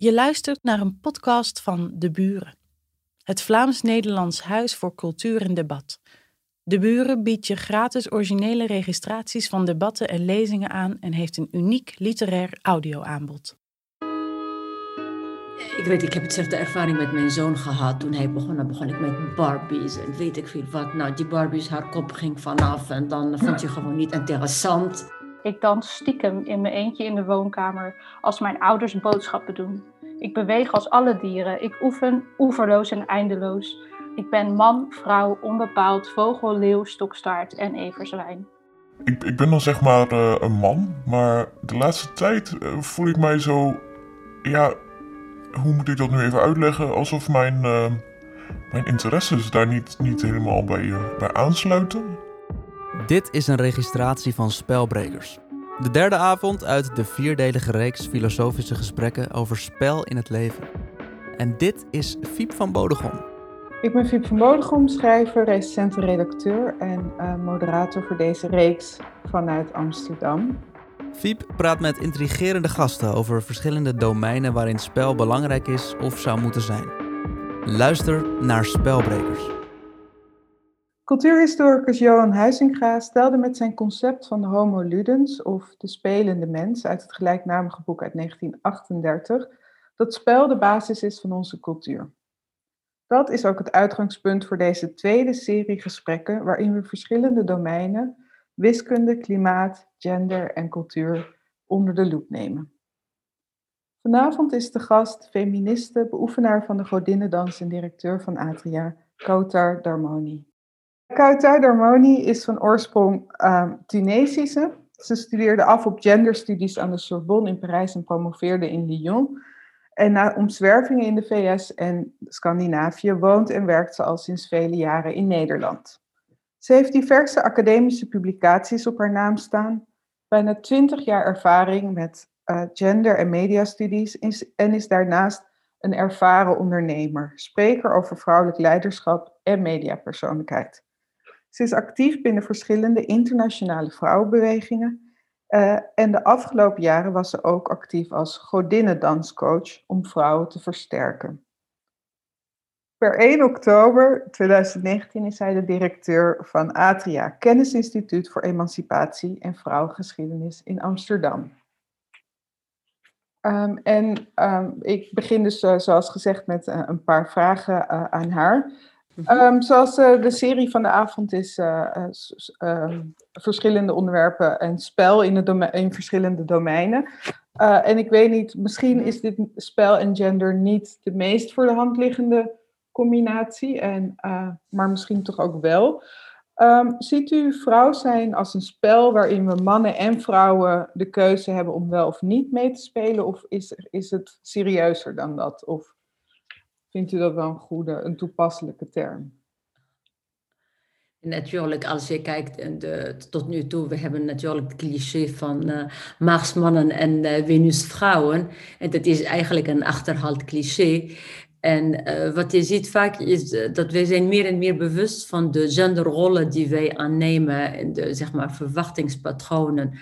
Je luistert naar een podcast van De Buren, het Vlaams-Nederlands Huis voor Cultuur en Debat. De Buren biedt je gratis originele registraties van debatten en lezingen aan en heeft een uniek literair audioaanbod. Ik weet, ik heb hetzelfde ervaring met mijn zoon gehad. Toen hij begon, dan begon ik met Barbies en weet ik veel wat. Nou, die Barbies, haar kop ging vanaf en dan vond je gewoon niet interessant. Ik dans stiekem in mijn eentje in de woonkamer als mijn ouders boodschappen doen. Ik beweeg als alle dieren. Ik oefen oeverloos en eindeloos. Ik ben man, vrouw, onbepaald, vogel, leeuw, stokstaart en everzwijn. Ik, ik ben dan zeg maar uh, een man, maar de laatste tijd uh, voel ik mij zo. Ja, hoe moet ik dat nu even uitleggen? Alsof mijn, uh, mijn interesses daar niet, niet helemaal bij, bij aansluiten. Dit is een registratie van Spelbrekers. De derde avond uit de vierdelige reeks filosofische gesprekken over spel in het leven. En dit is Fiep van Bodegom. Ik ben Fiep van Bodegom, schrijver, recensente redacteur en uh, moderator voor deze reeks vanuit Amsterdam. Fiep praat met intrigerende gasten over verschillende domeinen waarin spel belangrijk is of zou moeten zijn. Luister naar Spelbrekers. Cultuurhistoricus Johan Huizinga stelde met zijn concept van de Homo Ludens, of de spelende mens, uit het gelijknamige boek uit 1938, dat spel de basis is van onze cultuur. Dat is ook het uitgangspunt voor deze tweede serie gesprekken, waarin we verschillende domeinen, wiskunde, klimaat, gender en cultuur, onder de loep nemen. Vanavond is de gast feministe, beoefenaar van de godinnendans en directeur van Atria, Kautar Darmoni. Kautar Darmoni is van oorsprong uh, Tunesische. Ze studeerde af op genderstudies aan de Sorbonne in Parijs en promoveerde in Lyon. En na omzwervingen in de VS en Scandinavië woont en werkt ze al sinds vele jaren in Nederland. Ze heeft diverse academische publicaties op haar naam staan, bijna twintig jaar ervaring met uh, gender- en mediastudies en is daarnaast een ervaren ondernemer, spreker over vrouwelijk leiderschap en mediapersoonlijkheid. Ze is actief binnen verschillende internationale vrouwenbewegingen. Uh, en de afgelopen jaren was ze ook actief als godinnendanscoach om vrouwen te versterken. Per 1 oktober 2019 is zij de directeur van Atria, Kennisinstituut voor Emancipatie en Vrouwengeschiedenis in Amsterdam. Um, en um, ik begin dus, uh, zoals gezegd, met uh, een paar vragen aan haar. Um, zoals uh, de serie van de avond is, uh, uh, verschillende onderwerpen en spel in, in verschillende domeinen. en ik weet niet, misschien is dit spel en gender niet de meest voor de hand liggende combinatie, en, maar misschien toch ook wel. Um, ziet u vrouw zijn als een spel waarin we mannen en vrouwen de keuze hebben om wel of niet mee te spelen? Of is, is het serieuzer dan dat? Of Vindt u dat wel een goede, een toepasselijke term? Natuurlijk, als je kijkt de, tot nu toe, we hebben natuurlijk het cliché van uh, Marsmannen en uh, Venusvrouwen. En dat is eigenlijk een achterhaald cliché. En uh, wat je ziet vaak is dat wij zijn meer en meer bewust van de genderrollen die wij aannemen en de zeg maar, verwachtingspatronen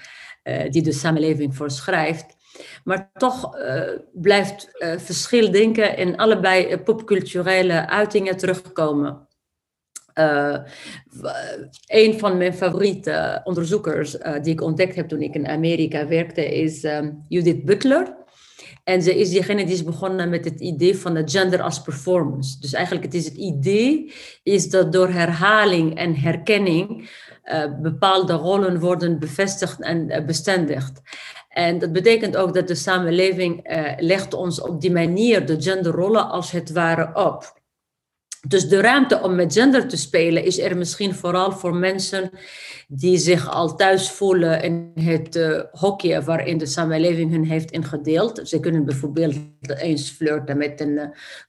die de samenleving voorschrijft. Maar toch uh, blijft uh, verschil denken in allebei uh, popculturele uitingen terugkomen. een van mijn favoriete onderzoekers die ik ontdekt heb toen ik in Amerika werkte is um, Judith Butler. En ze is diegene die is begonnen met het idee van het gender als performance. Dus eigenlijk het is het idee is dat door herhaling en herkenning bepaalde rollen worden bevestigd en bestendigd. En dat betekent ook dat de samenleving uh, legt ons op die manier de genderrollen als het ware op. Dus de ruimte om met gender te spelen is er misschien vooral voor mensen die zich al thuis voelen in het uh, hokje waarin de samenleving hun heeft ingedeeld. Ze kunnen bijvoorbeeld eens flirten met een uh,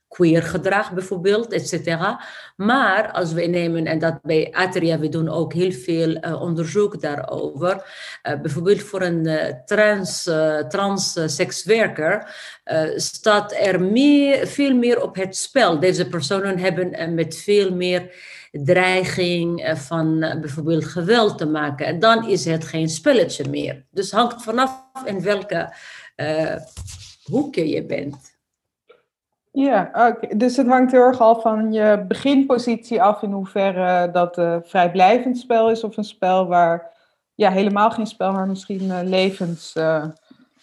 queer gedrag bijvoorbeeld, et cetera. Maar als we nemen, en dat bij Atria, we doen ook heel veel uh, onderzoek daarover. Uh, bijvoorbeeld voor een uh, trans, trans sekswerker staat er meer, veel meer op het spel. Deze personen hebben met veel meer dreiging van bijvoorbeeld geweld te maken. En dan is het geen spelletje meer. Dus hangt vanaf in welke hoekje je bent. Ja. Dus het hangt heel erg al van je beginpositie af in hoeverre dat een vrijblijvend spel is of een spel waar, ja, helemaal geen spel, maar misschien uh, levens, uh,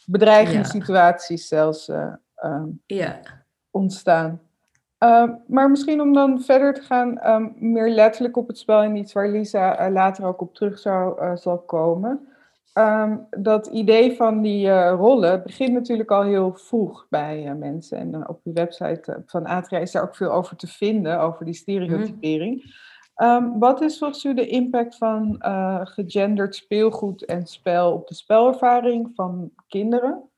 bedreigende situaties zelfs uh, ja. ontstaan. Ehm, maar misschien om dan verder te gaan, um, meer letterlijk op het spel en iets waar Lisa later ook op terug zou, zal komen. Um, dat idee van die uh, rollen begint natuurlijk al heel vroeg bij uh, mensen. En uh, op uw website van Atria is daar ook veel over te vinden, over die stereotypering. Mm. Um, wat is volgens u de impact van gegenderd speelgoed en spel op de spelervaring van kinderen?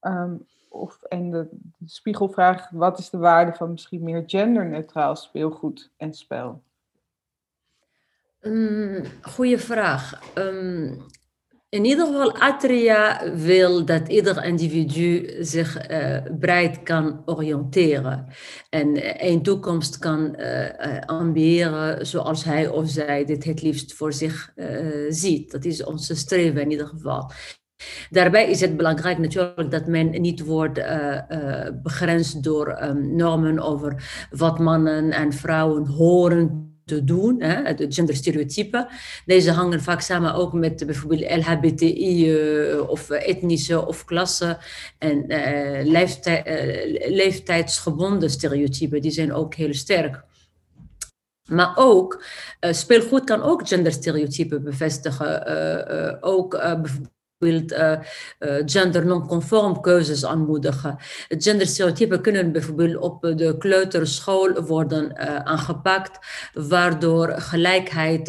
Um, of, en de, de spiegelvraag, wat is de waarde van misschien meer genderneutraal speelgoed en spel? Um, goeie vraag. Um, in ieder geval, Atria wil dat ieder individu zich uh, breed kan oriënteren en een toekomst kan uh, ambiëren zoals hij of zij dit het liefst voor zich ziet. Dat is onze streven in ieder geval. Daarbij is het belangrijk natuurlijk dat men niet wordt uh, begrensd door um, normen over wat mannen en vrouwen horen te doen, hè, de genderstereotypen. Deze hangen vaak samen ook met bijvoorbeeld LHBTI uh, of etnische of klasse en uh, leeftijdsgebonden stereotypen. Die zijn ook heel sterk. Maar ook, speelgoed kan ook genderstereotypen bevestigen. ook bijvoorbeeld bijvoorbeeld uh, uh, gender-nonconform keuzes aanmoedigen. Genderstereotypen kunnen bijvoorbeeld op de kleuterschool worden uh, aangepakt, waardoor gelijkheid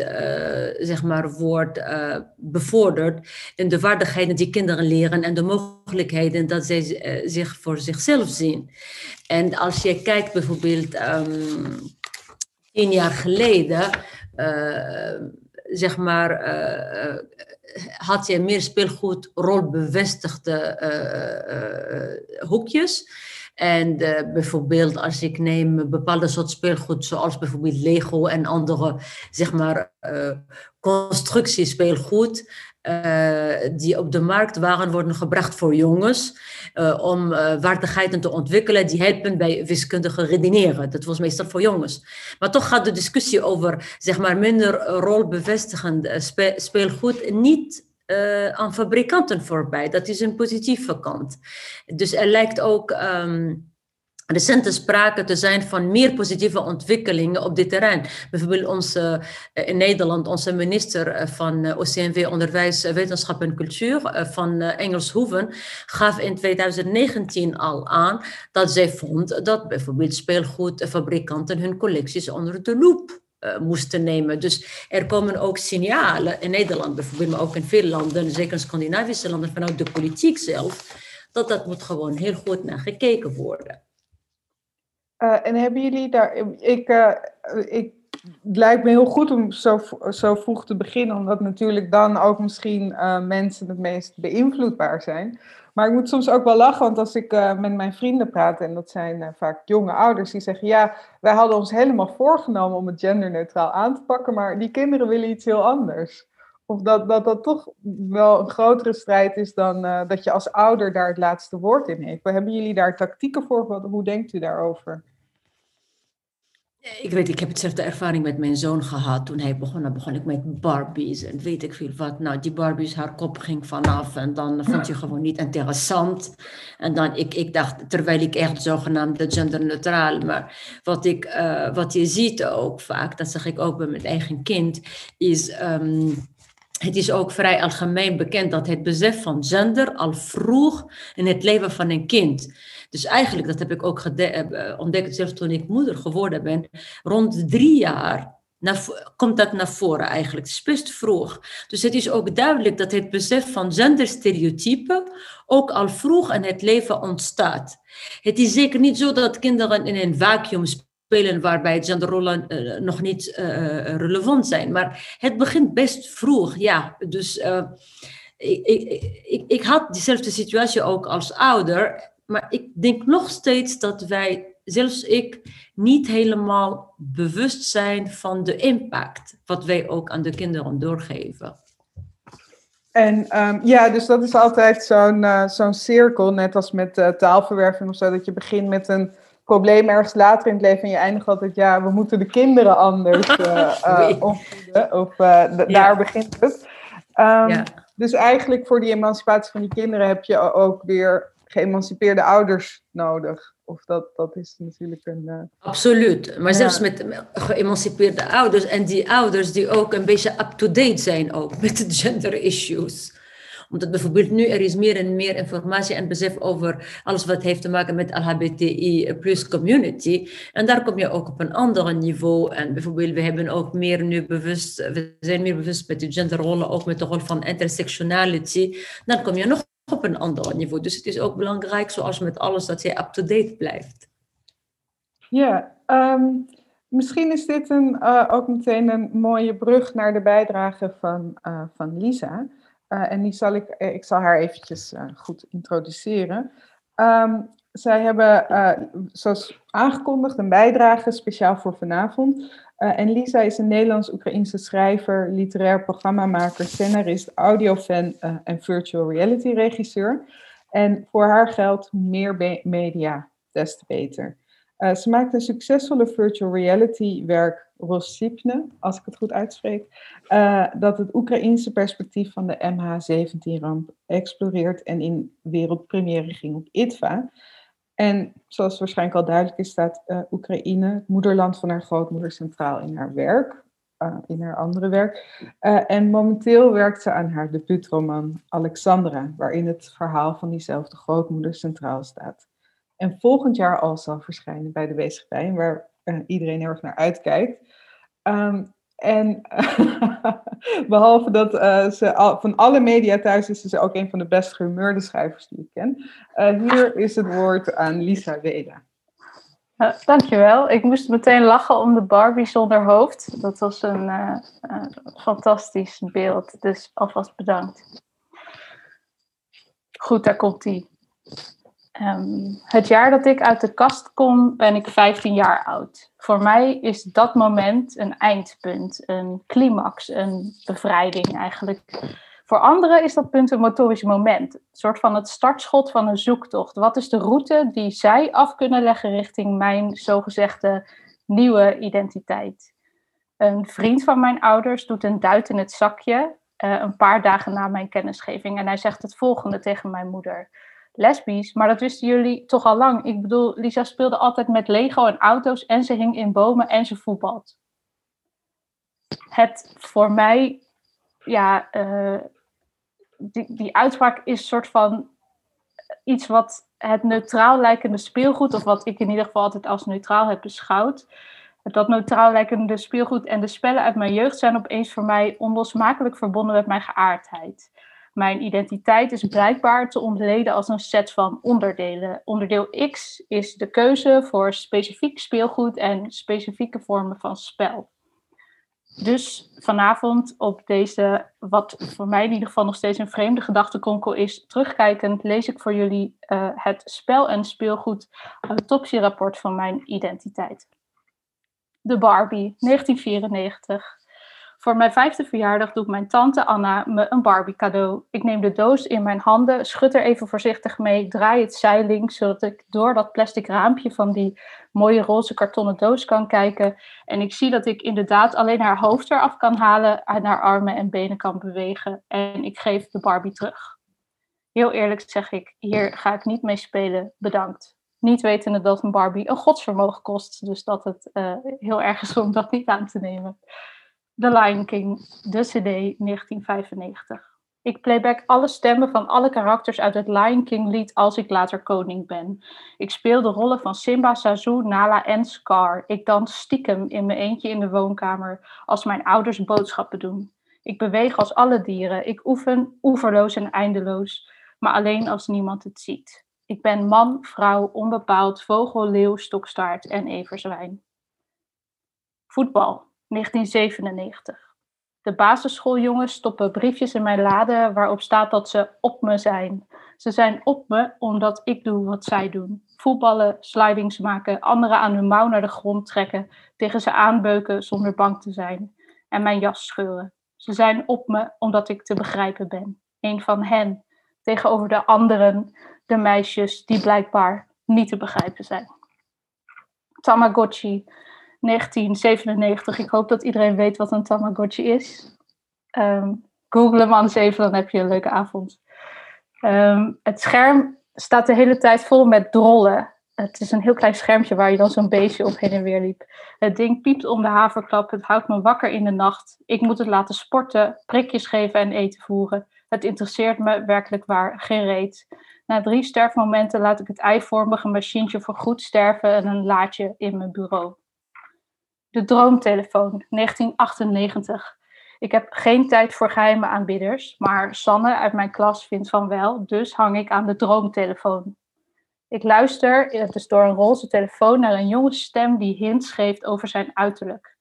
zeg maar, wordt bevorderd in de vaardigheden die kinderen leren en de mogelijkheden dat zij zich voor zichzelf zien. En als je kijkt bijvoorbeeld um, tien jaar geleden, zeg maar had je meer speelgoed rolbevestigde uh, hoekjes. En bijvoorbeeld als ik neem bepaalde soort speelgoed, zoals bijvoorbeeld Lego en andere, zeg maar, constructiespeelgoed, uh, die op de markt waren, worden gebracht voor jongens. Uh, om uh, te ontwikkelen die helpen bij wiskundige redeneren. Dat was meestal voor jongens. Maar toch gaat de discussie over zeg maar, minder rolbevestigend spe speelgoed niet aan fabrikanten voorbij. Dat is een positieve kant. Dus er lijkt ook. Um, recente sprake te zijn van meer positieve ontwikkelingen op dit terrein. Bijvoorbeeld onze, in Nederland, onze minister van OCMW Onderwijs, Wetenschap en Cultuur van Engelshoeven gaf in 2019 al aan dat zij vond dat bijvoorbeeld speelgoedfabrikanten hun collecties onder de loep moesten nemen. Dus er komen ook signalen in Nederland bijvoorbeeld, maar ook in veel landen, zeker in Scandinavische landen, vanuit de politiek zelf, dat dat moet gewoon heel goed naar gekeken worden. Uh, en hebben jullie daar. Ik, uh, ik, het lijkt me heel goed om zo, zo vroeg te beginnen, omdat natuurlijk dan ook misschien uh, mensen het meest beïnvloedbaar zijn. Maar ik moet soms ook wel lachen, want als ik met mijn vrienden praat, en dat zijn vaak jonge ouders, die zeggen: Ja, wij hadden ons helemaal voorgenomen om het genderneutraal aan te pakken, maar die kinderen willen iets heel anders. Of dat, dat dat toch wel een grotere strijd is dan dat je als ouder daar het laatste woord in heeft. Hebben jullie daar tactieken voor? Hoe denkt u daarover? Ik weet, ik heb hetzelfde ervaring met mijn zoon gehad. Toen hij begon, begon ik met Barbies en weet ik veel wat. Nou, die Barbies, haar kop ging vanaf en dan vond je gewoon niet interessant. En dan, ik, ik dacht, terwijl ik echt zogenaamd genderneutraal, maar wat, ik, uh, wat je ziet ook vaak, dat zeg ik ook bij mijn eigen kind, is... Um, het is ook vrij algemeen bekend dat het besef van gender al vroeg in het leven van een kind dus eigenlijk, dat heb ik ook eh, ontdekt zelfs toen ik moeder geworden ben, rond drie jaar komt dat naar voren eigenlijk. Het is best vroeg. Dus het is ook duidelijk dat het besef van genderstereotypen ook al vroeg in het leven ontstaat. Het is zeker niet zo dat kinderen in een vacuüm spelen waarbij genderrollen uh, nog niet relevant zijn. Maar het begint best vroeg, ja. Dus ik, ik, ik, ik had diezelfde situatie ook als ouder. Maar ik denk nog steeds dat wij, zelfs ik, niet helemaal bewust zijn van de impact wat wij ook aan de kinderen doorgeven. En ehm, ja, dus dat is altijd zo'n uh, zo'n cirkel, net als met uh, taalverwerving of zo, dat je begint met een probleem ergens later in het leven en je eindigt altijd, ja, we moeten de kinderen anders uh, opvoeden. Of daar begint het. Um, ja. Dus eigenlijk voor die emancipatie van die kinderen heb je ook weer geëmancipeerde ouders nodig. Of dat, dat is natuurlijk een. Uh... Absoluut. Maar zelfs met geëmancipeerde ouders en die ouders die ook een beetje up-to-date zijn ook met de gender issues omdat bijvoorbeeld nu er is meer en meer informatie en besef over alles wat heeft te maken met LHBTI plus community. En daar kom je ook op een ander niveau. En bijvoorbeeld, we hebben ook meer nu bewust, we zijn meer bewust met de genderrollen, ook met de rol van intersectionality. Dan kom je nog op een ander niveau. Dus het is ook belangrijk, zoals met alles, dat je up-to-date blijft. Ja, um, misschien is dit een, uh, ook meteen een mooie brug naar de bijdrage van, uh, van Lisa. Uh, en die zal ik, ik zal haar eventjes goed introduceren. Um, zij hebben, zoals aangekondigd, een bijdrage speciaal voor vanavond. Uh, en Lisa is een Nederlands-Oekraïnse schrijver, literair programmamaker, scenarist, audiofan uh, en virtual reality regisseur. En voor haar geldt meer media, des te beter. Ze maakt een succesvolle virtual reality werk, Rosipne, als ik het goed uitspreek, dat het Oekraïense perspectief van de MH17-ramp exploreert en in wereldpremière ging op ITVA. En zoals waarschijnlijk al duidelijk is, staat uh, Oekraïne, het moederland van haar grootmoeder, centraal in haar werk, uh, in haar andere werk. Uh, en momenteel werkt ze aan haar debuutroman Alexandra, waarin het verhaal van diezelfde grootmoeder centraal staat. En volgend jaar al zal verschijnen bij de Weesgevij, waar iedereen heel erg naar uitkijkt. Um, en behalve dat uh, ze al, van alle media thuis is ze ook een van de best gehumeurde schrijvers die ik ken. Uh, hier is het woord aan Lisa Weda. Dankjewel. Ik moest meteen lachen om de Barbie zonder hoofd. Dat was een fantastisch beeld. Dus alvast bedankt. Goed, daar komt ie. Um, het jaar dat ik uit de kast kom, ben ik 15 jaar oud. Voor mij is dat moment een eindpunt, een climax, een bevrijding eigenlijk. Voor anderen is dat punt een motorisch moment, een soort van het startschot van een zoektocht. Wat is de route die zij af kunnen leggen richting mijn zogezegde nieuwe identiteit? Een vriend van mijn ouders doet een duit in het zakje uh, een paar dagen na mijn kennisgeving en hij zegt het volgende tegen mijn moeder lesbisch, maar dat wisten jullie toch al lang. Ik bedoel, Lisa speelde altijd met Lego en auto's en ze hing in bomen en ze voetbalt. Het voor mij, ja, uh, die, die uitspraak is een soort van iets wat het neutraal lijkende speelgoed, of wat ik in ieder geval altijd als neutraal heb beschouwd. Dat neutraal lijkende speelgoed en de spellen uit mijn jeugd zijn opeens voor mij onlosmakelijk verbonden met mijn geaardheid. Mijn identiteit is blijkbaar te ontleden als een set van onderdelen. Onderdeel X is de keuze voor specifiek speelgoed en specifieke vormen van spel. Dus vanavond op deze, wat voor mij in ieder geval nog steeds een vreemde gedachtekonkel is, terugkijkend lees ik voor jullie uh, het spel- en speelgoed autopsierapport van mijn identiteit. De Barbie, 1994. Voor mijn vijfde verjaardag doet mijn tante Anna me een Barbie cadeau. Ik neem de doos in mijn handen, schud er even voorzichtig mee, draai het zijlings, zodat ik door dat plastic raampje van die mooie roze kartonnen doos kan kijken. En ik zie dat ik inderdaad alleen haar hoofd eraf kan halen en haar armen en benen kan bewegen. En ik geef de Barbie terug. Heel eerlijk zeg ik, hier ga ik niet mee spelen, bedankt. Niet wetende dat een Barbie een godsvermogen kost, dus dat het uh, heel erg is om dat niet aan te nemen. The Lion King, de CD 1995. Ik playback alle stemmen van alle karakters uit het Lion King lied Als ik later koning ben. Ik speel de rollen van Simba, Sazu, Nala en Scar. Ik dans stiekem in mijn eentje in de woonkamer als mijn ouders boodschappen doen. Ik beweeg als alle dieren. Ik oefen oeverloos en eindeloos, maar alleen als niemand het ziet. Ik ben man, vrouw, onbepaald, vogel, leeuw, stokstaart en everzwijn. Voetbal. 1997. De basisschooljongens stoppen briefjes in mijn lade waarop staat dat ze op me zijn. Ze zijn op me omdat ik doe wat zij doen. Voetballen, slidings maken, anderen aan hun mouw naar de grond trekken, tegen ze aanbeuken zonder bang te zijn en mijn jas scheuren. Ze zijn op me omdat ik te begrijpen ben. een van hen, tegenover de anderen, de meisjes die blijkbaar niet te begrijpen zijn. Tamagotchi, 1997. Ik hoop dat iedereen weet wat een Tamagotchi is. Um, Google hem anders even, dan heb je een leuke avond. Ehm, het scherm staat de hele tijd vol met drollen. Het is een heel klein schermpje waar je dan zo'n beestje op heen en weer liep. Het ding piept om de haverklap. Het houdt me wakker in de nacht. Ik moet het laten sporten, prikjes geven en eten voeren. Het interesseert me werkelijk waar geen reet. Na drie sterfmomenten laat ik het eivormige machientje voor goed sterven en een laadje in mijn bureau. De droomtelefoon, 1998. Ik heb geen tijd voor geheime aanbidders, maar Sanne uit mijn klas vindt van wel, dus hang ik aan de droomtelefoon. Ik luister, het is door een roze telefoon, naar een jonge stem die hints geeft over zijn uiterlijk.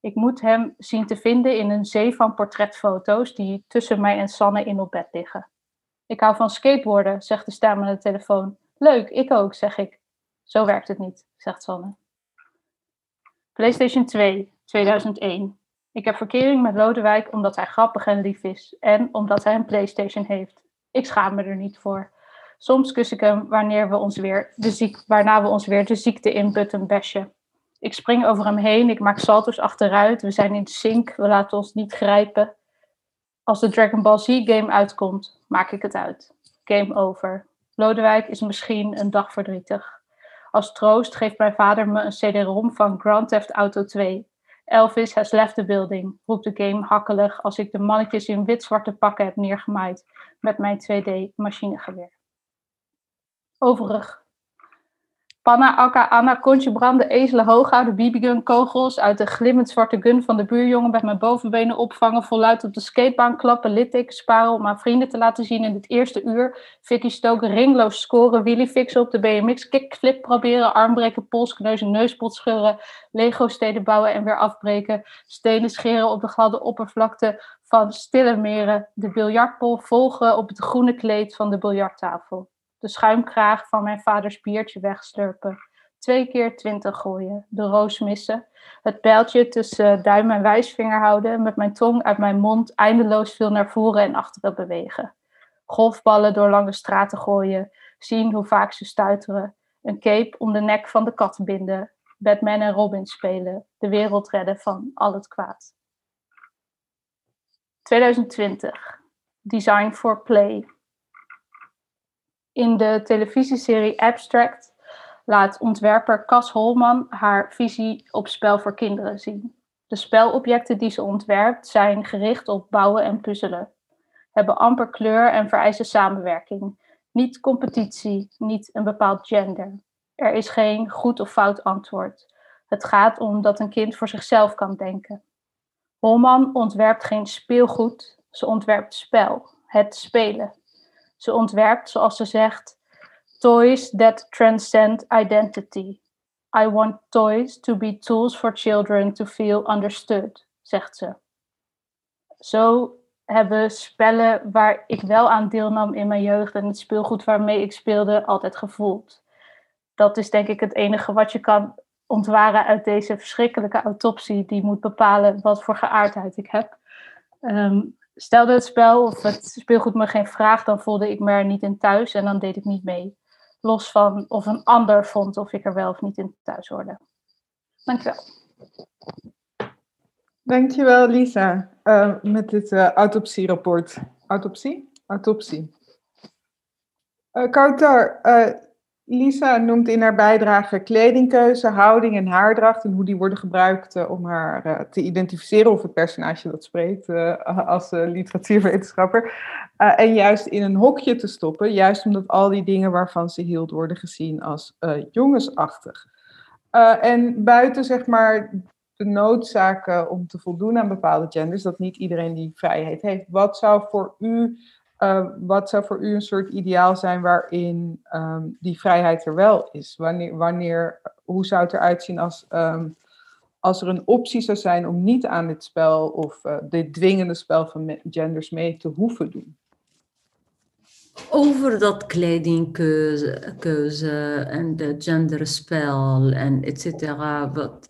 Ik moet hem zien te vinden in een zee van portretfoto's die tussen mij en Sanne in op bed liggen. Ik hou van skateboarden, zegt de stem aan de telefoon. Leuk, ik ook, zeg ik. Zo werkt het niet, zegt Sanne. PlayStation 2, 2001. Ik heb verkering met Lodewijk omdat hij grappig en lief is en omdat hij een PlayStation heeft. Ik schaam me er niet voor. Soms kus ik hem wanneer we ons weer de ziek, waarna we ons weer de ziekte inputten besje. Ik spring over hem heen, ik maak salto's achteruit, we zijn in sync, we laten ons niet grijpen. Als de Dragon Ball Z game uitkomt, maak ik het uit. Game over. Lodewijk is misschien een dag verdrietig. Als troost geeft mijn vader me een CD-ROM van Grand Theft Auto 2. Elvis has left the building, roept de game hakkelig als ik de mannetjes in wit-zwarte pakken heb neergemaaid met mijn 2D-machinegeweer. Overig. Panna, Akka, Anna, Kontje, Branden, Ezelen, Hooghouden, BB-gun, kogels uit de glimmend zwarte gun van de buurjongen met mijn bovenbenen opvangen, voluit op de skatebaan klappen, littekens sparen om aan vrienden te laten zien in het eerste uur, Vicky stoken, ringloos scoren, wheelie fixen op de BMX, kickflip proberen, armbreken, polskneus en neuspot scheuren, Lego-steden bouwen en weer afbreken, stenen scheren op de gladde oppervlakte van stille meren, de biljartbol volgen op het groene kleed van de biljarttafel de schuimkraag van mijn vaders biertje wegslurpen. Twee keer twintig gooien, de roos missen, het pijltje tussen duim en wijsvinger houden, met mijn tong uit mijn mond eindeloos veel naar voren en achteren bewegen. Golfballen door lange straten gooien, zien hoe vaak ze stuiteren, een cape om de nek van de kat binden, Batman en Robin spelen, de wereld redden van al het kwaad. 2020. Design for Play. In de televisieserie Abstract laat ontwerper Cas Holman haar visie op spel voor kinderen zien. De spelobjecten die ze ontwerpt zijn gericht op bouwen en puzzelen, hebben amper kleur en vereisen samenwerking. Niet competitie, niet een bepaald gender. Er is geen goed of fout antwoord. Het gaat om dat een kind voor zichzelf kan denken. Holman ontwerpt geen speelgoed, ze ontwerpt spel, het spelen. Ze ontwerpt, zoals ze zegt, toys that transcend identity. I want toys to be tools for children to feel understood, zegt ze. Zo hebben spellen waar ik wel aan deelnam in mijn jeugd en het speelgoed waarmee ik speelde altijd gevoeld. Dat is denk ik het enige wat je kan ontwaren uit deze verschrikkelijke autopsie die moet bepalen wat voor geaardheid ik heb. Um, stelde het spel of het speelgoed me geen vraag, dan voelde ik me er niet in thuis en dan deed ik niet mee. Los van of een ander vond of ik er wel of niet in thuis hoorde. Dankjewel. Dankjewel Lisa, uh, met dit uh, autopsierapport. Autopsie? Autopsie. Uh, Kautar, Lisa noemt in haar bijdrage kledingkeuze, houding en haardracht en hoe die worden gebruikt uh, om haar uh, te identificeren of het personage dat spreekt uh, als literatuurwetenschapper. en juist in een hokje te stoppen, juist omdat al die dingen waarvan ze hield worden gezien als jongensachtig. en buiten zeg maar de noodzaken om te voldoen aan bepaalde genders, dat niet iedereen die vrijheid heeft. Wat zou voor u uh, wat zou voor u een soort ideaal zijn waarin um, die vrijheid er wel is? Wanneer, wanneer, hoe zou het eruit zien als, um, als er een optie zou zijn om niet aan dit spel of uh, dit dwingende spel van genders mee te hoeven doen? Over dat kledingkeuze keuze en de genderspel en et cetera. Wat,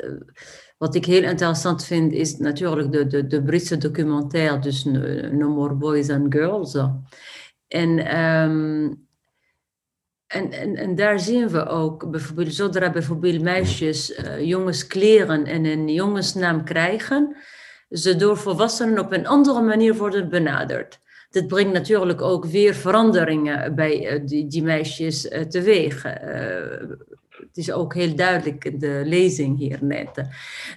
wat ik heel interessant vind, is natuurlijk de, de, de Britse documentaire, dus No More Boys and Girls. En, ehm, en, en, en daar zien we ook, bijvoorbeeld, zodra bijvoorbeeld meisjes uh, jongens kleren en een jongensnaam krijgen, ze door volwassenen op een andere manier worden benaderd. Dit brengt natuurlijk ook weer veranderingen bij die, die meisjes uh, teweeg het is ook heel duidelijk in de lezing hier net.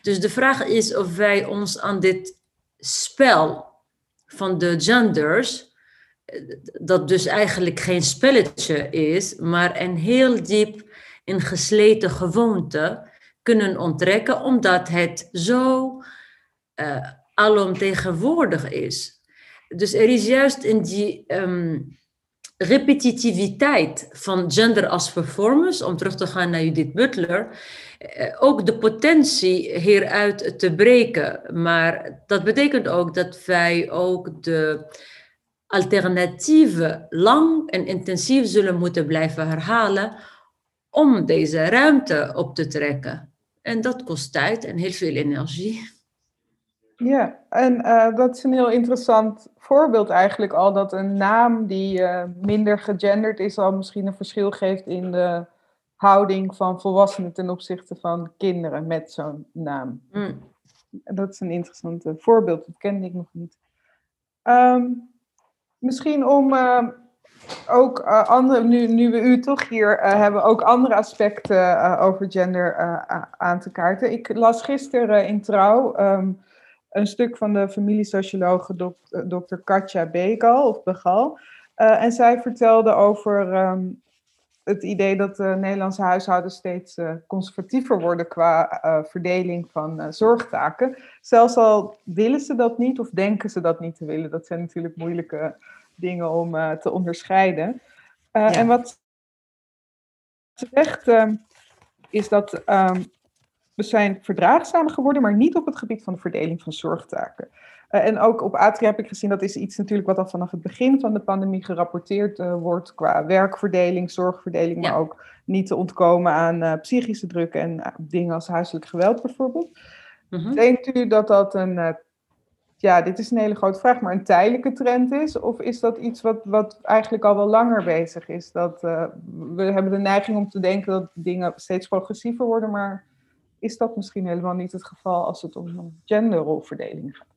Dus de vraag is of wij ons aan dit spel van de genders, dat dus eigenlijk geen spelletje is, maar een heel diep ingesleten gewoonte, kunnen onttrekken, omdat het zo uh, alomtegenwoordig is. Dus er is juist in die um, repetitiviteit van gender als performance, om terug te gaan naar Judith Butler, eh, ook de potentie hieruit te breken. Maar dat betekent ook dat wij ook de alternatieven lang en intensief zullen moeten blijven herhalen om deze ruimte op te trekken. En dat kost tijd en heel veel energie. Ja, en uh, dat is een heel interessant voorbeeld eigenlijk al, dat een naam die uh, minder gegenderd is, al misschien een verschil geeft in de houding van volwassenen ten opzichte van kinderen met zo'n naam. Mm. Dat is een interessant voorbeeld, dat kende ik nog niet. Um, misschien om uh, ook andere, nu, nu we u toch hier hebben, ook andere aspecten over gender aan te kaarten. Ik las gisteren in Trouw. Um, een stuk van de familiesociologe dokter Katja Begal, of Begal. Uh, en zij vertelde over um, het idee dat de Nederlandse huishoudens steeds uh, conservatiever worden qua uh, verdeling van zorgtaken. Zelfs al willen ze dat niet of denken ze dat niet te willen. Dat zijn natuurlijk moeilijke dingen om te onderscheiden. Ja. En wat ze zegt ehm, is dat um, we zijn verdraagzamer geworden, maar niet op het gebied van de verdeling van zorgtaken. Uh, en ook op Atria heb ik gezien, dat is iets natuurlijk wat al vanaf het begin van de pandemie gerapporteerd uh, wordt qua werkverdeling, zorgverdeling, maar ook niet te ontkomen aan uh, psychische druk en dingen als huiselijk geweld bijvoorbeeld. Mm -hmm. Denkt u dat dat een, ja, dit is een hele grote vraag, maar een tijdelijke trend is? Of is dat iets wat, wat eigenlijk al wel langer bezig is? Dat, we hebben de neiging om te denken dat dingen steeds progressiever worden, maar is dat misschien helemaal niet het geval als het om genderrolverdeling gaat.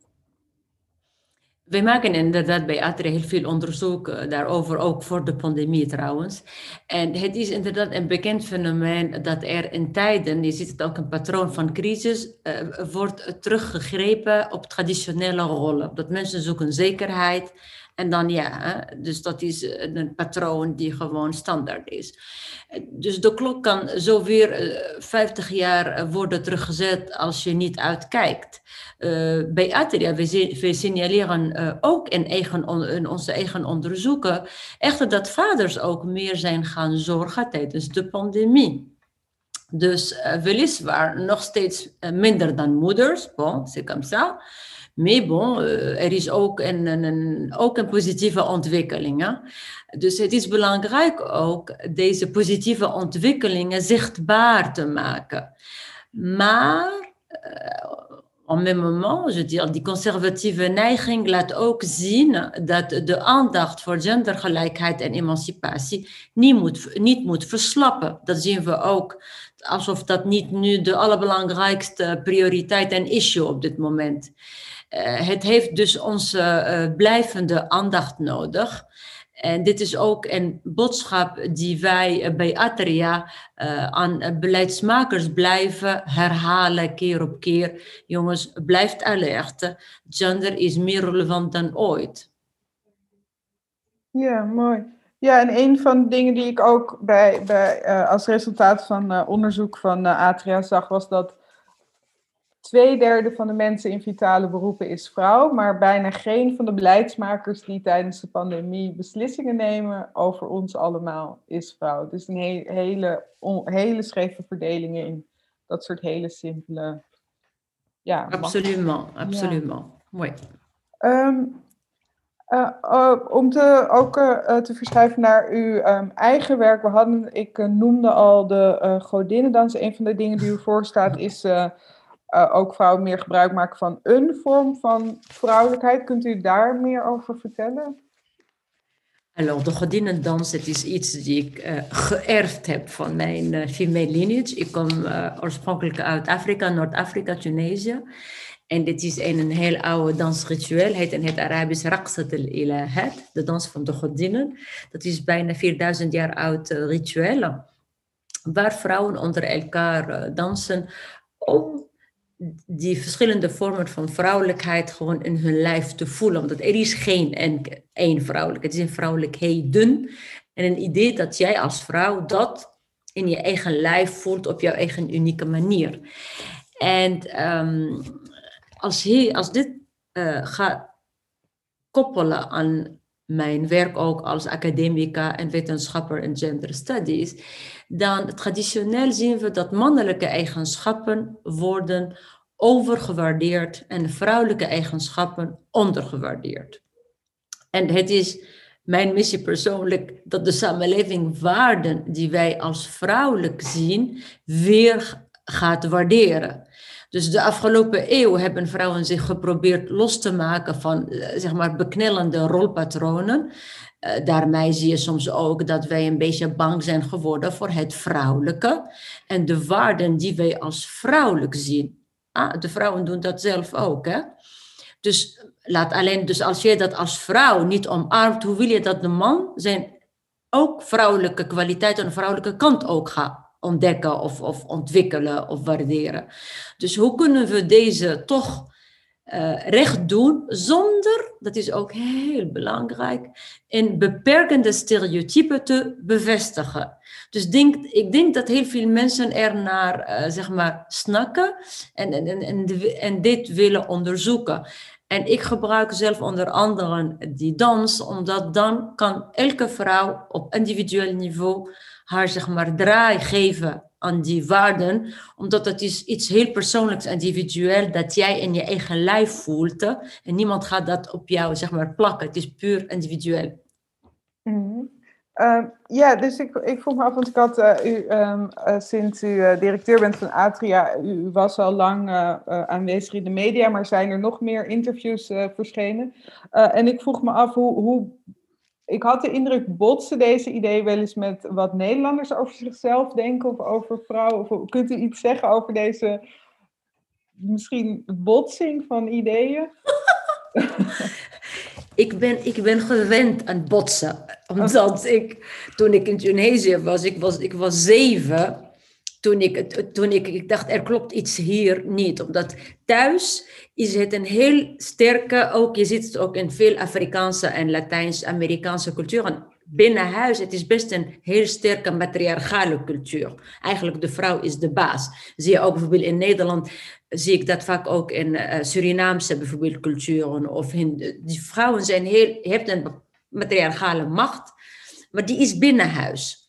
Wij maken inderdaad bij ATRE heel veel onderzoek eh, daarover, ook voor de pandemie trouwens. En het is inderdaad een bekend fenomeen dat er in tijden, je ziet het ook een patroon van crisis, uh, wordt teruggegrepen op traditionele rollen. Dat mensen zoeken zekerheid, en dan ja, dus dat is een patroon die gewoon standaard is. Dus de klok kan zo weer 50 jaar worden teruggezet als je niet uitkijkt. Bij Atria, we, we signaleren ook in, eigen, in onze eigen onderzoeken echter dat vaders ook meer zijn gaan zorgen tijdens de pandemie. Dus weliswaar nog steeds minder dan moeders, bon, c'est comme ça. Maar bon, uh, er is ook een, ook een positieve ontwikkeling. Hè? Dus het is belangrijk ook deze positieve ontwikkelingen zichtbaar te maken. Maar uh, en même moment, je die conservatieve neiging laat ook zien dat de aandacht voor gendergelijkheid en emancipatie niet moet, niet moet verslappen. Dat zien we ook, alsof dat niet nu de allerbelangrijkste prioriteit en issue op dit moment. Uh, het heeft dus onze uh, blijvende aandacht nodig. En dit is ook een boodschap die wij uh, bij Atria aan beleidsmakers blijven herhalen, keer op keer. Jongens, blijft alert. Gender is meer relevant dan ooit. Ja, mooi. Ja, en een van de dingen die ik ook bij, bij, als resultaat van onderzoek van Atria zag, was dat Tweederde van de mensen in vitale beroepen is vrouw, maar bijna geen van de beleidsmakers die tijdens de pandemie beslissingen nemen over ons allemaal is vrouw. Dus een hele, hele scheve verdelingen in dat soort hele simpele. Ja, absoluut, absoluut. Ja. Mooi. Um, uh, uh, om te, ook uh, te verschuiven naar uw um, eigen werk. We hadden, ik noemde al de godinnendans. Een van de dingen die u voorstaat is uh, ook vrouwen meer gebruik maken van een vorm van vrouwelijkheid. Kunt u daar meer over vertellen? Alors, de godinnendans, het is iets die ik uh, geërfd heb van mijn uh, female lineage. Ik kom oorspronkelijk uit Afrika, Noord-Afrika, Tunesië. En dit is een, een heel oude dansritueel, heet in het Arabisch Raqsat al-Ilahat, de dans van de godinnen. Dat is bijna 4000 jaar oud ritueel, waar vrouwen onder elkaar dansen om die verschillende vormen van vrouwelijkheid gewoon in hun lijf te voelen. Want er is geen één vrouwelijk, het is een vrouwelijkheden. En een idee dat jij als vrouw dat in je eigen lijf voelt op jouw eigen unieke manier. En um, als, hij, als dit uh, gaat koppelen aan mijn werk ook als academica en wetenschapper in gender studies, dan traditioneel zien we dat mannelijke eigenschappen worden overgewaardeerd en vrouwelijke eigenschappen ondergewaardeerd. En het is mijn missie persoonlijk dat de samenleving waarden die wij als vrouwelijk zien weer gaat waarderen. Dus de afgelopen eeuw hebben vrouwen zich geprobeerd los te maken van eh, zeg maar beknellende rolpatronen. Uh, daarmee zie je soms ook dat wij een beetje bang zijn geworden voor het vrouwelijke en de waarden die wij als vrouwelijk zien. Ah, de vrouwen doen dat zelf ook. Hè? Dus, laat alleen, dus als je dat als vrouw niet omarmt, hoe wil je dat de man zijn ook vrouwelijke kwaliteit en vrouwelijke kant ook gaat ontdekken of, of ontwikkelen of waarderen. Dus hoe kunnen we deze toch uh, recht doen zonder, dat is ook heel belangrijk, een beperkende stereotypen te bevestigen. Dus denk, ik denk dat heel veel mensen er naar uh, zeg maar snakken en, en, en, en dit willen onderzoeken. En ik gebruik zelf onder andere die dans, omdat dan kan elke vrouw op individueel niveau haar zeg maar draai geven aan die waarden, omdat het is iets heel persoonlijks, individueel, dat jij in je eigen lijf voelt en niemand gaat dat op jou zeg maar plakken. Het is puur individueel. Mm uh, ja, dus ik, ik vroeg me af, want ik had uh, u, um, uh, sinds u eh, directeur bent van Atria, u was al lang aanwezig in de media, maar zijn er nog meer interviews verschenen? en ik vroeg me af, hoe, hoe ik had de indruk, botsen deze ideeën wel eens met wat Nederlanders over zichzelf denken of over vrouwen? Of, kunt u iets zeggen over deze misschien botsing van ideeën? ik, ben, ik ben gewend aan botsen. Omdat ik, toen ik in Tunesië was, ik was, ik was zeven toen ik, toen ik, ik dacht, er klopt iets hier niet. Omdat thuis is het een heel sterke, ook, je ziet het ook in veel Afrikaanse en Latijns-Amerikaanse culturen. Binnen huis, het is best een heel sterke matriarchale cultuur. Eigenlijk de vrouw is de baas. Zie je ook bijvoorbeeld in Nederland, zie ik dat vaak ook in uh, Surinaamse bijvoorbeeld culturen. Of in, die vrouwen zijn heel, hebt een matriarchale macht, maar die is binnen huis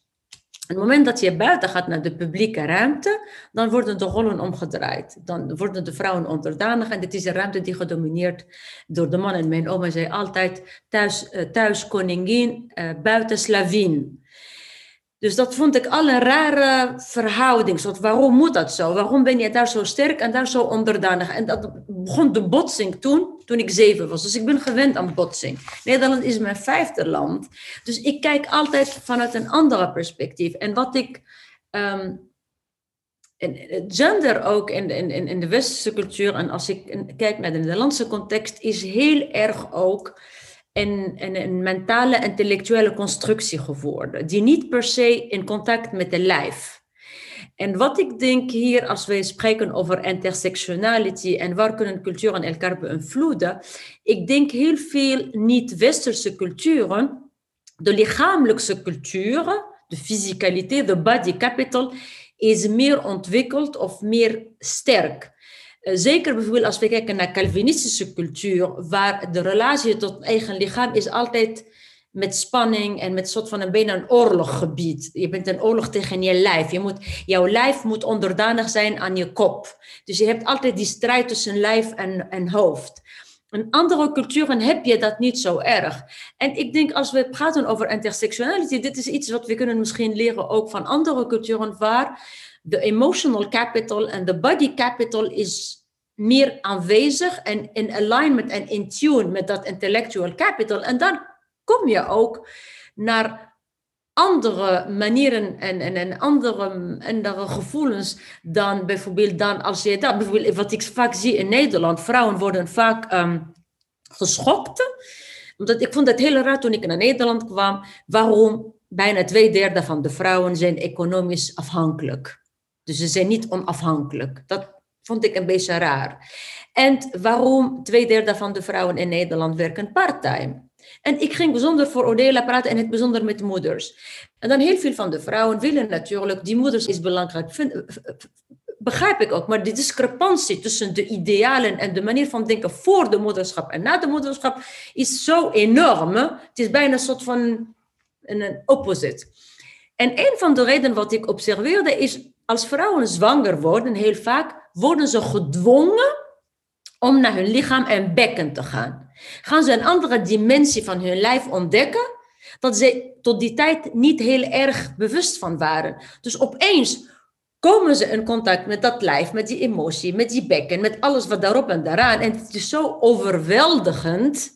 het moment dat je buiten gaat naar de publieke ruimte, dan worden de rollen omgedraaid. Dan worden de vrouwen onderdanig en dit is een ruimte die gedomineerd door de mannen. Mijn oma zei altijd thuis, eh, thuis koningin, uh, buiten slavin. Dus dat vond ik al een rare verhouding. Soort, waarom moet dat zo? Waarom ben je daar zo sterk en daar zo onderdanig? En dat begon de botsing toen, toen ik zeven was. Dus ik ben gewend aan botsing. Nederland is mijn vijfde land. Dus ik kijk altijd vanuit een andere perspectief. En wat ik... Um, gender ook in, in, in de westerse cultuur, en als ik kijk naar de Nederlandse context, is heel erg ook een, een, mentale, intellectuele constructie geworden, die niet per se in contact met de lijf. En wat ik denk hier, als wij spreken over intersectionality en waar kunnen culturen elkaar beïnvloeden, ik denk heel veel niet-westerse culturen, de lichamelijke culturen, de fysicaliteit, de body capital, is meer ontwikkeld of meer sterk. Eh, zeker bijvoorbeeld als we kijken naar Calvinistische cultuur, waar de relatie tot eigen lichaam is altijd met spanning en met soort van een bijna een oorloggebied. Je bent een oorlog tegen je lijf. Je moet, jouw lijf moet onderdanig zijn aan je kop. Dus je hebt altijd die strijd tussen lijf en, en hoofd. In andere culturen heb je dat niet zo erg. En ik denk als we praten over intersectionality, dit is iets wat we kunnen misschien leren ook van andere culturen, waar de emotional capital en de body capital is meer aanwezig en in alignment en in tune met dat intellectual capital. En dan kom je ook naar andere manieren en, en, en andere, andere gevoelens dan bijvoorbeeld dan als je dat, bijvoorbeeld wat ik vaak zie in Nederland, vrouwen worden vaak um, geschokt. Omdat ik vond het heel raar toen ik naar Nederland kwam, waarom bijna twee derde van de vrouwen zijn economisch afhankelijk. Dus ze zijn niet onafhankelijk. Dat vond ik een beetje raar. En waarom twee derde van de vrouwen in Nederland werken parttime? En ik ging bijzonder voor Odela praten en het bijzonder met moeders. En dan heel veel van de vrouwen willen natuurlijk, die moeders is belangrijk, vind, begrijp ik ook, maar die discrepantie tussen de idealen en de manier van denken voor de moederschap en na de moederschap is zo enorm. Het is bijna een soort van een, een opposite. En een van de redenen wat ik observeerde is, als vrouwen zwanger worden, heel vaak worden ze gedwongen om naar hun lichaam en bekken te gaan. Gaan ze een andere dimensie van hun lijf ontdekken, dat ze tot die tijd niet heel erg bewust van waren. Dus opeens komen ze in contact met dat lijf, met die emotie, met die bekken, met alles wat daarop en daaraan. En het is zo overweldigend.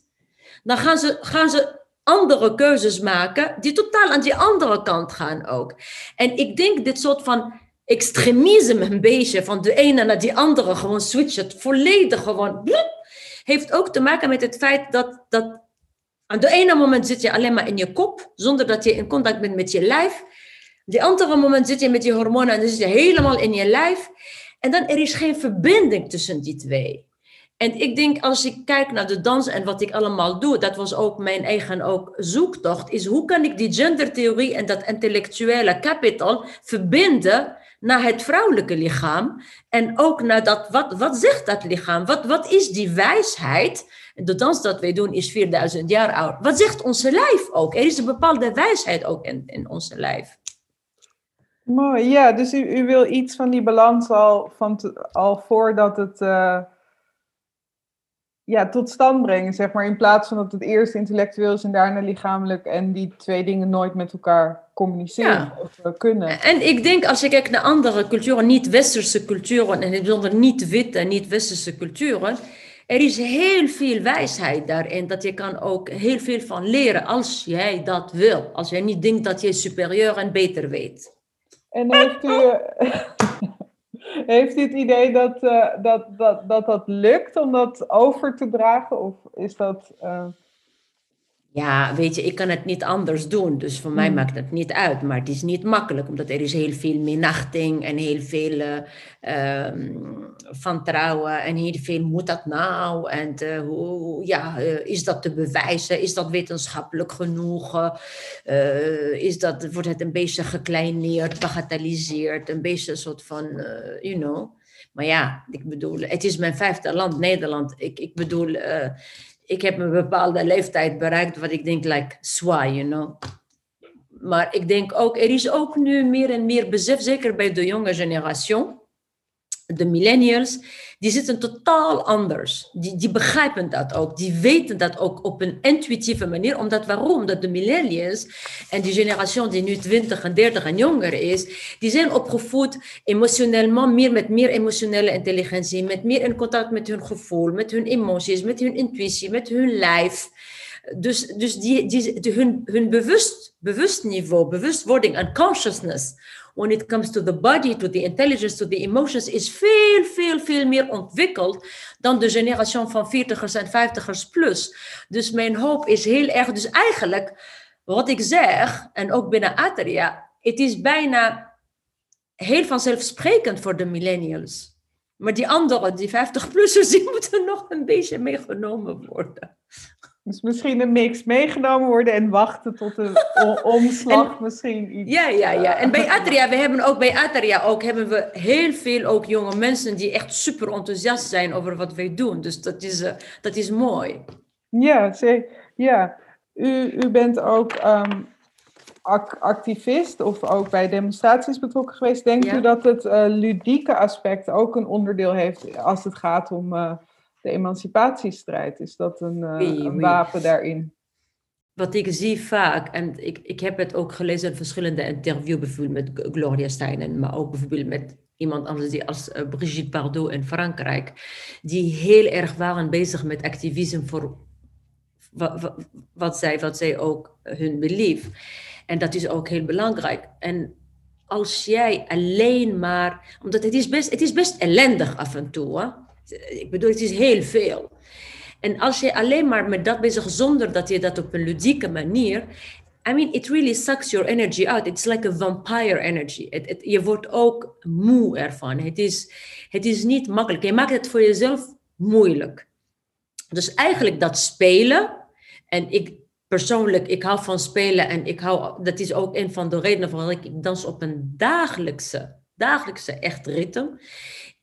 Dan gaan ze, gaan ze andere keuzes maken die totaal aan die andere kant gaan ook. En ik denk dit soort van extremisme een beetje van de ene naar die andere gewoon switchen, volledig gewoon, heeft ook te maken met het feit dat, dat aan de ene moment zit je alleen maar in je kop, zonder dat je in contact bent met je lijf. Die andere moment zit je met je hormonen en dan zit je helemaal in je lijf. En dan er is geen verbinding tussen die twee. En ik denk, als ik kijk naar de dans en wat ik allemaal doe, dat was ook mijn eigen ook zoektocht, is hoe kan ik die gendertheorie en dat intellectuele capital verbinden naar het vrouwelijke lichaam en ook naar dat, wat, wat zegt dat lichaam? Wat, wat is die wijsheid? De dans dat wij doen is 4000 jaar oud. Wat zegt onze lijf ook? Er is een bepaalde wijsheid ook in, in onze lijf. Mooi, ja. Dus u, u wil iets van die balans al, van al voordat het uh, ja, tot stand brengen, zeg maar. In plaats van dat het eerst intellectueel is en daarna lichamelijk en die twee dingen nooit met elkaar communiceren of uh, kunnen. En ik denk als je kijkt naar andere culturen, niet-westerse culturen en in het bijzonder niet-witte, niet-westerse culturen, er is heel veel wijsheid daarin, dat je kan ook heel veel van leren als jij dat wil. Als jij niet denkt dat je superieur en beter weet. En heeft u, heeft u het idee dat, uh, dat, dat, dat dat lukt om dat over te dragen? Of is dat... Uh ja, weet je, ik kan het niet anders doen. Dus voor mij hmm. maakt het niet uit. Maar het is niet makkelijk, omdat er is heel veel minachting en heel veel uh, vantrouwen en heel veel moet dat nou? En uh, hoe, ja, uh, is dat te bewijzen? Is dat wetenschappelijk genoeg? is dat, wordt het een beetje gekleineerd, bagatelliseerd? Een beetje een soort van, you know. Maar ja, ik bedoel, het is mijn vijfde land, Nederland. Ik, ik bedoel ik heb een bepaalde leeftijd bereikt wat ik denk, like, zwaai, you know. Maar ik denk ook, er is ook nu meer en meer besef, zeker bij de jonge generatie, de millennials, die zitten totaal anders. Die, die begrijpen dat ook. Die weten dat ook op een intuïtieve manier. Omdat waarom? Dat de millennials en die generatie die nu 20 en 30 en jonger is, die zijn opgevoed emotioneel meer met meer emotionele intelligentie, met meer in contact met hun gevoel, met hun emoties, met hun intuïtie, met hun lijf. Dus, dus die, die, hun, hun bewust, bewust niveau, bewustwording en consciousness when it comes to the body, to the intelligence, to the emotions, is veel, veel, veel meer ontwikkeld dan de generatie van 40ers en 50ers plus. Dus mijn hoop is heel erg, dus eigenlijk wat ik zeg, en ook binnen Atria, het is bijna heel vanzelfsprekend voor de millennials. Maar die anderen, die 50-plussers, die moeten nog een beetje meegenomen worden. Dus misschien een mix meegenomen worden en wachten tot een omslag misschien iets. Ja, ja, ja. En bij Atria, we hebben ook bij Atria ook hebben we heel veel ook jonge mensen die echt super enthousiast zijn over wat wij doen. Dus dat is, uh, dat is mooi. Ja, zeker. Ja. U, u bent ook um, activist of ook bij demonstraties betrokken geweest. Denkt u dat het uh, ludieke aspect ook een onderdeel heeft als het gaat om... Uh, de emancipatiestrijd? Is dat een, eh, Oui, een oui. wapen daarin? Wat ik zie vaak, en ik, ik heb het ook gelezen in verschillende interviews, bijvoorbeeld met Gloria Steinem, maar ook bijvoorbeeld met iemand anders die als eh, Brigitte Bardot in Frankrijk, die heel erg waren bezig met activisme voor wat, wat, wat zij, wat zij ook eh, hun belief. En dat is ook heel belangrijk. En als jij alleen maar, omdat het is best, het is best ellendig af en toe. Hè? Ik bedoel, het is heel veel. En als je alleen maar met dat bezig zonder dat je dat op een ludieke manier. I mean, it really sucks your energy out. It's like a vampire energy. Je wordt ook moe ervan. Het is, het is niet makkelijk. Je maakt het voor jezelf moeilijk. Dus eigenlijk dat spelen. En ik persoonlijk, ik hou van spelen. En ik hou, dat is ook een van de redenen waarom ik dans op een dagelijkse, dagelijkse echt ritme.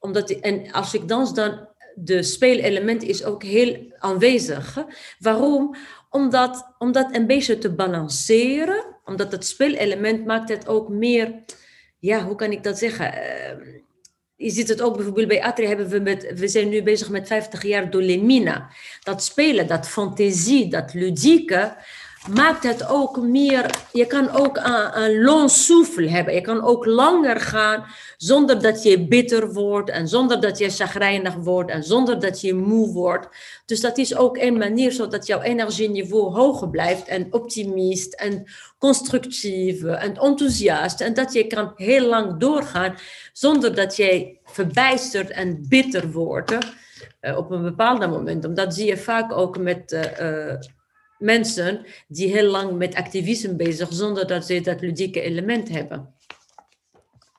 Omdat, en als ik dans dan de speelelement is ook heel aanwezig. Waarom? Omdat, om dat een beetje te balanceren, omdat het speelelement maakt het ook meer, ja, hoe kan ik dat zeggen? Eh, je ziet het ook bijvoorbeeld bij Atri hebben we met, we zijn nu bezig met 50 jaar Dolemina. Dat spelen, dat fantasie, dat ludieke, maakt het ook meer, je kan ook een, een souffle hebben. Je kan ook langer gaan zonder dat je bitter wordt en zonder dat je chagrijnig wordt en zonder dat je moe wordt. Dus dat is ook een manier zodat jouw energieniveau hoger blijft en optimist en constructief en enthousiast. En dat je kan heel lang doorgaan zonder dat je verbijsterd en bitter wordt eh, op een bepaald moment. Omdat zie je vaak ook met eh, eh, mensen die heel lang met activisme bezig zonder dat ze dat ludieke element hebben.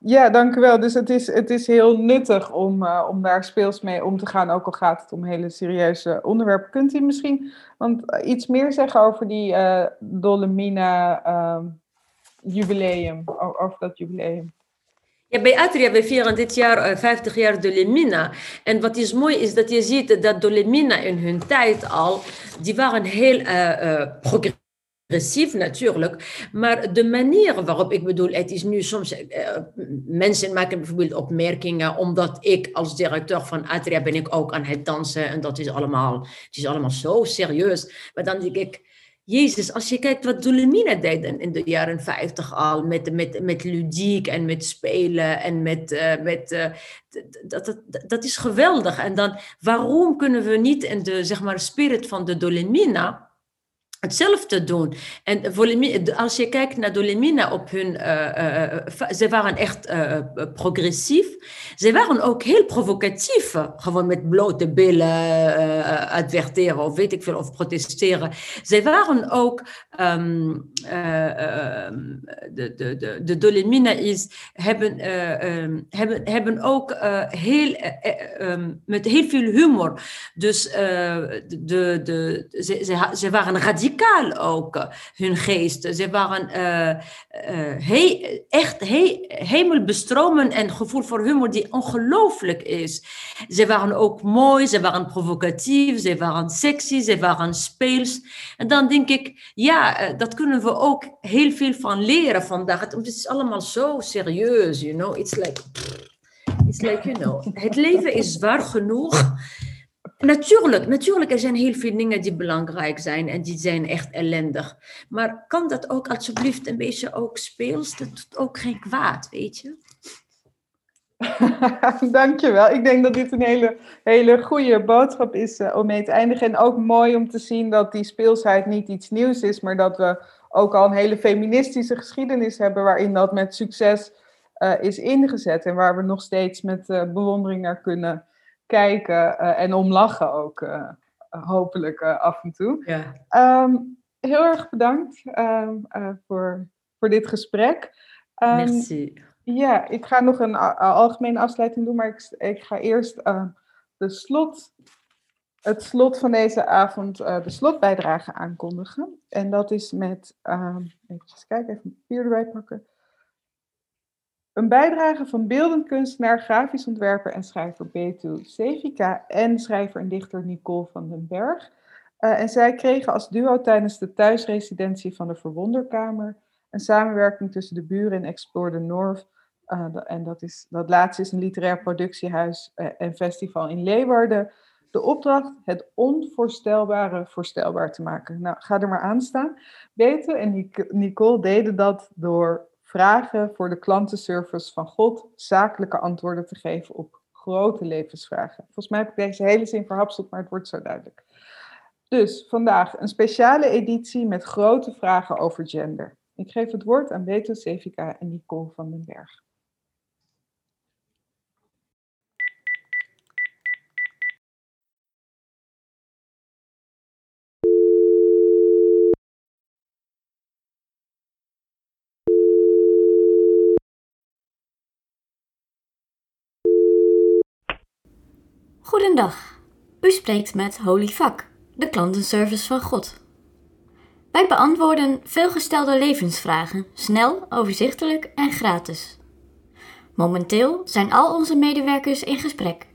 Ja, dank u wel. Dus het is, het is heel nuttig om, eh, om daar speels mee om te gaan, ook al gaat het om hele serieuze onderwerpen. Kunt u misschien want, eh, iets meer zeggen over die eh Dolomina ehm, jubileum, over dat jubileum? Ja, bij Atria, we vieren dit jaar eh, 50 jaar Dolemina. En wat is mooi is dat je ziet dat Dolemina in hun tijd al, die waren heel eh, eh, progressief natuurlijk. Maar de manier waarop, ik bedoel, het is nu soms, eh, mensen maken bijvoorbeeld opmerkingen, omdat ik als directeur van Atria ben ik ook aan het dansen. En dat is allemaal, het is allemaal zo serieus. Maar dan denk ik, Jezus, als je kijkt wat Dolemina deed in- de jaren 50 al, met, met, met ludiek en met spelen en met, eh, met eh, dat, dat, dat is geweldig. En dan, waarom kunnen we niet in de, zeg maar, spirit van de Dolemina hetzelfde doen. En als je kijkt naar Dolemina op hun, eh, eh, va- ze waren echt eh, eh, progressief. Ze waren ook heel provocatief, eh, gewoon met blote billen eh, adverteren of weet ik veel, of protesteren. Ze waren ook, ehm, eh, ehm, de, de, de, de Dolemina is, hebben, eh, ehm, hebben, hebben ook eh, heel, eh, eh, met heel veel humor. Dus eh, de, de, ze, ze, ze waren radicaal ook, eh, hun geest. Ze waren eh, eh, he- echt he, hemelbestromend en gevoel voor humor die ongelooflijk is. Ze waren ook mooi, ze waren provocatief, ze waren sexy, ze waren speels. En dan denk ik, ja, dat kunnen we ook heel veel van leren vandaag. Het is allemaal zo serieus, you know. It's like, it's like you know, het leven is zwaar genoeg. Natuurlijk, natuurlijk, er zijn heel veel dingen die belangrijk zijn en die zijn echt ellendig. Maar kan dat ook alsjeblieft een beetje ook speels? Dat doet ook geen kwaad, weet je? Dankjewel. Ik denk dat dit een hele, hele goede boodschap is eh, om mee te eindigen. En ook mooi om te zien dat die speelsheid niet iets nieuws is, maar dat we ook al een hele feministische geschiedenis hebben waarin dat met succes eh, is ingezet. En waar we nog steeds met eh, bewondering naar kunnen kijken eh, en om lachen ook, eh, hopelijk eh, af en toe. Ja. Ehm, heel erg bedankt ehm, eh, voor, voor dit gesprek. Ehm, Merci. ja, ik ga nog een algemene afsluiting doen, maar ik, ik ga eerst de slot, het slot van deze avond, de slotbijdrage aankondigen. En dat is met, ehm even kijken, even een papier erbij pakken. Een bijdrage van beeldend kunstenaar, grafisch ontwerper en schrijver Betu Sevika en schrijver en dichter Nicole van den Berg. Eh, en zij kregen als duo tijdens de thuisresidentie van de Verwonderkamer een samenwerking tussen de buren en Explore the North. Eh, en dat, is, dat laatste is een literair productiehuis eh, en festival in Leeuwarden. De opdracht het onvoorstelbare voorstelbaar te maken. Nou, ga er maar aan staan. Bete en Nicole deden dat door vragen voor de klantenservice van God zakelijke antwoorden te geven op grote levensvragen. Volgens mij heb ik deze hele zin verhapseld, maar het wordt zo duidelijk. Dus vandaag een speciale editie met grote vragen over gender. Ik geef het woord aan Beto Sevica en Nicole van den Berg. Goedendag. U spreekt met Holy Fuck, de klantenservice van God. Wij beantwoorden veelgestelde levensvragen, snel, overzichtelijk en gratis. Momenteel zijn al onze medewerkers in gesprek.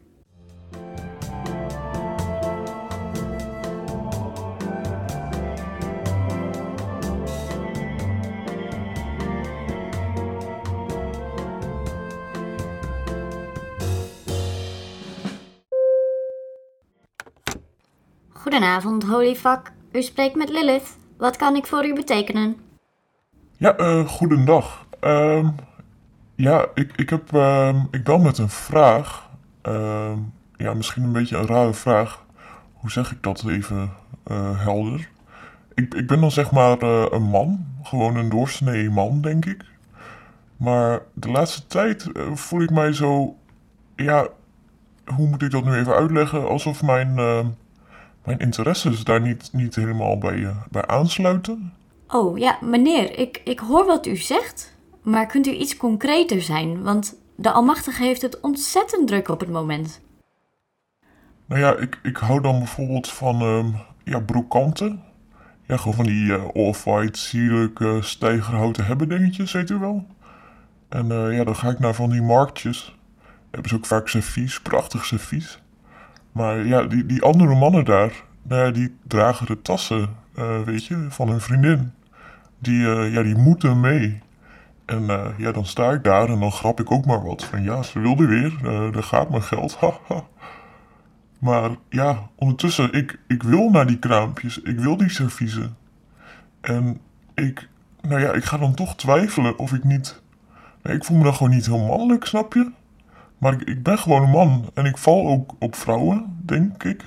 Goedenavond, Holyfuck. U spreekt met Lilith. Wat kan ik voor u betekenen? Ja, uh, goedendag. Um, ja, ik, ik, heb, uh, ik bel met een vraag. Uh, ja, misschien een beetje een rare vraag. Hoe zeg ik dat even uh, helder? Ik, ik ben dan zeg maar een man. Gewoon een doorsnee man, denk ik. Maar de laatste tijd voel ik mij zo... Ja, hoe moet ik dat nu even uitleggen? Alsof mijn ehm, mijn interesses daar niet, niet helemaal bij, uh, bij aansluiten. Oh ja, meneer, ik, ik hoor wat u zegt, maar kunt u iets concreter zijn? Want de Almachtige heeft het ontzettend druk op het moment. Nou ja, ik, ik hou dan bijvoorbeeld van um, ja, broekanten. Ja, gewoon van die uh, off-white, sierlijke, stijgerhouten hebben dingetjes, weet u wel. En uh, ja, dan ga ik naar van die marktjes. Hebben ze ook vaak servies, prachtig servies. Maar ja, die, die andere mannen daar, nou die dragen de tassen, uh, weet je, van hun vriendin. Die, uh, ja, die moeten mee. En uh, ja, dan sta ik daar en dan grap ik ook maar wat. Van ja, ze wilde weer, daar gaat mijn geld, Maar ja, ondertussen, ik, ik wil naar die kraampjes, ik wil die serviezen. En ik, nou ja, ik ga dan toch twijfelen of ik niet... ik voel me dan gewoon niet heel mannelijk, snap je? Maar ik, ik, ben gewoon een man en ik val ook op vrouwen, denk ik.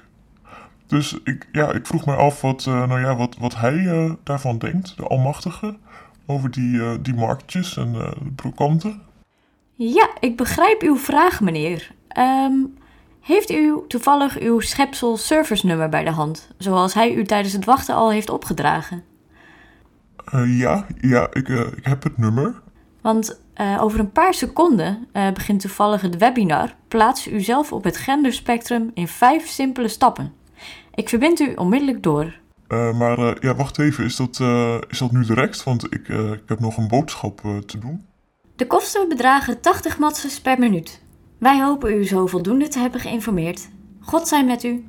Dus ik, ja, ik vroeg me af wat, uh, nou ja, wat, wat hij uh, daarvan denkt, de Almachtige, over die, uh, die marktjes en de brokanten. Ja, ik begrijp uw vraag, meneer. Um, heeft u toevallig uw schepsel service nummer bij de hand, zoals hij u tijdens het wachten al heeft opgedragen? ja, ja ik, ik heb het nummer. Want uh, over een paar seconden uh, begint toevallig het webinar. Plaats u zelf op het genderspectrum in vijf simpele stappen. Ik verbind u onmiddellijk door. Uh, maar ja, wacht even, is dat, is dat nu direct? Want ik, ik heb nog een boodschap te doen. De kosten bedragen 80 matses per minuut. Wij hopen u zo voldoende te hebben geïnformeerd. God zij met u.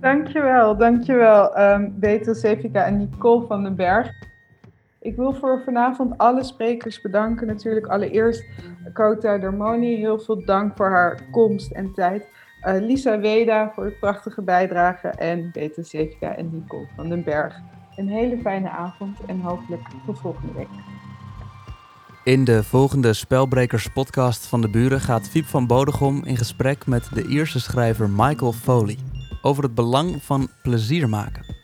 Dankjewel, dankjewel um, Betel Sevica en Nicole van den Berg. Ik wil voor vanavond alle sprekers bedanken. Natuurlijk allereerst Kota Dermoni. Heel veel dank voor haar komst en tijd. Uh, Lisa Weda voor de prachtige bijdrage. En Peter Sevka en Nicole van den Berg. Een hele fijne avond en hopelijk tot volgende week. In de volgende Spelbrekers podcast van de Buren gaat Fiep van Bodegom in gesprek met de Ierse schrijver Michael Foley over het belang van plezier maken.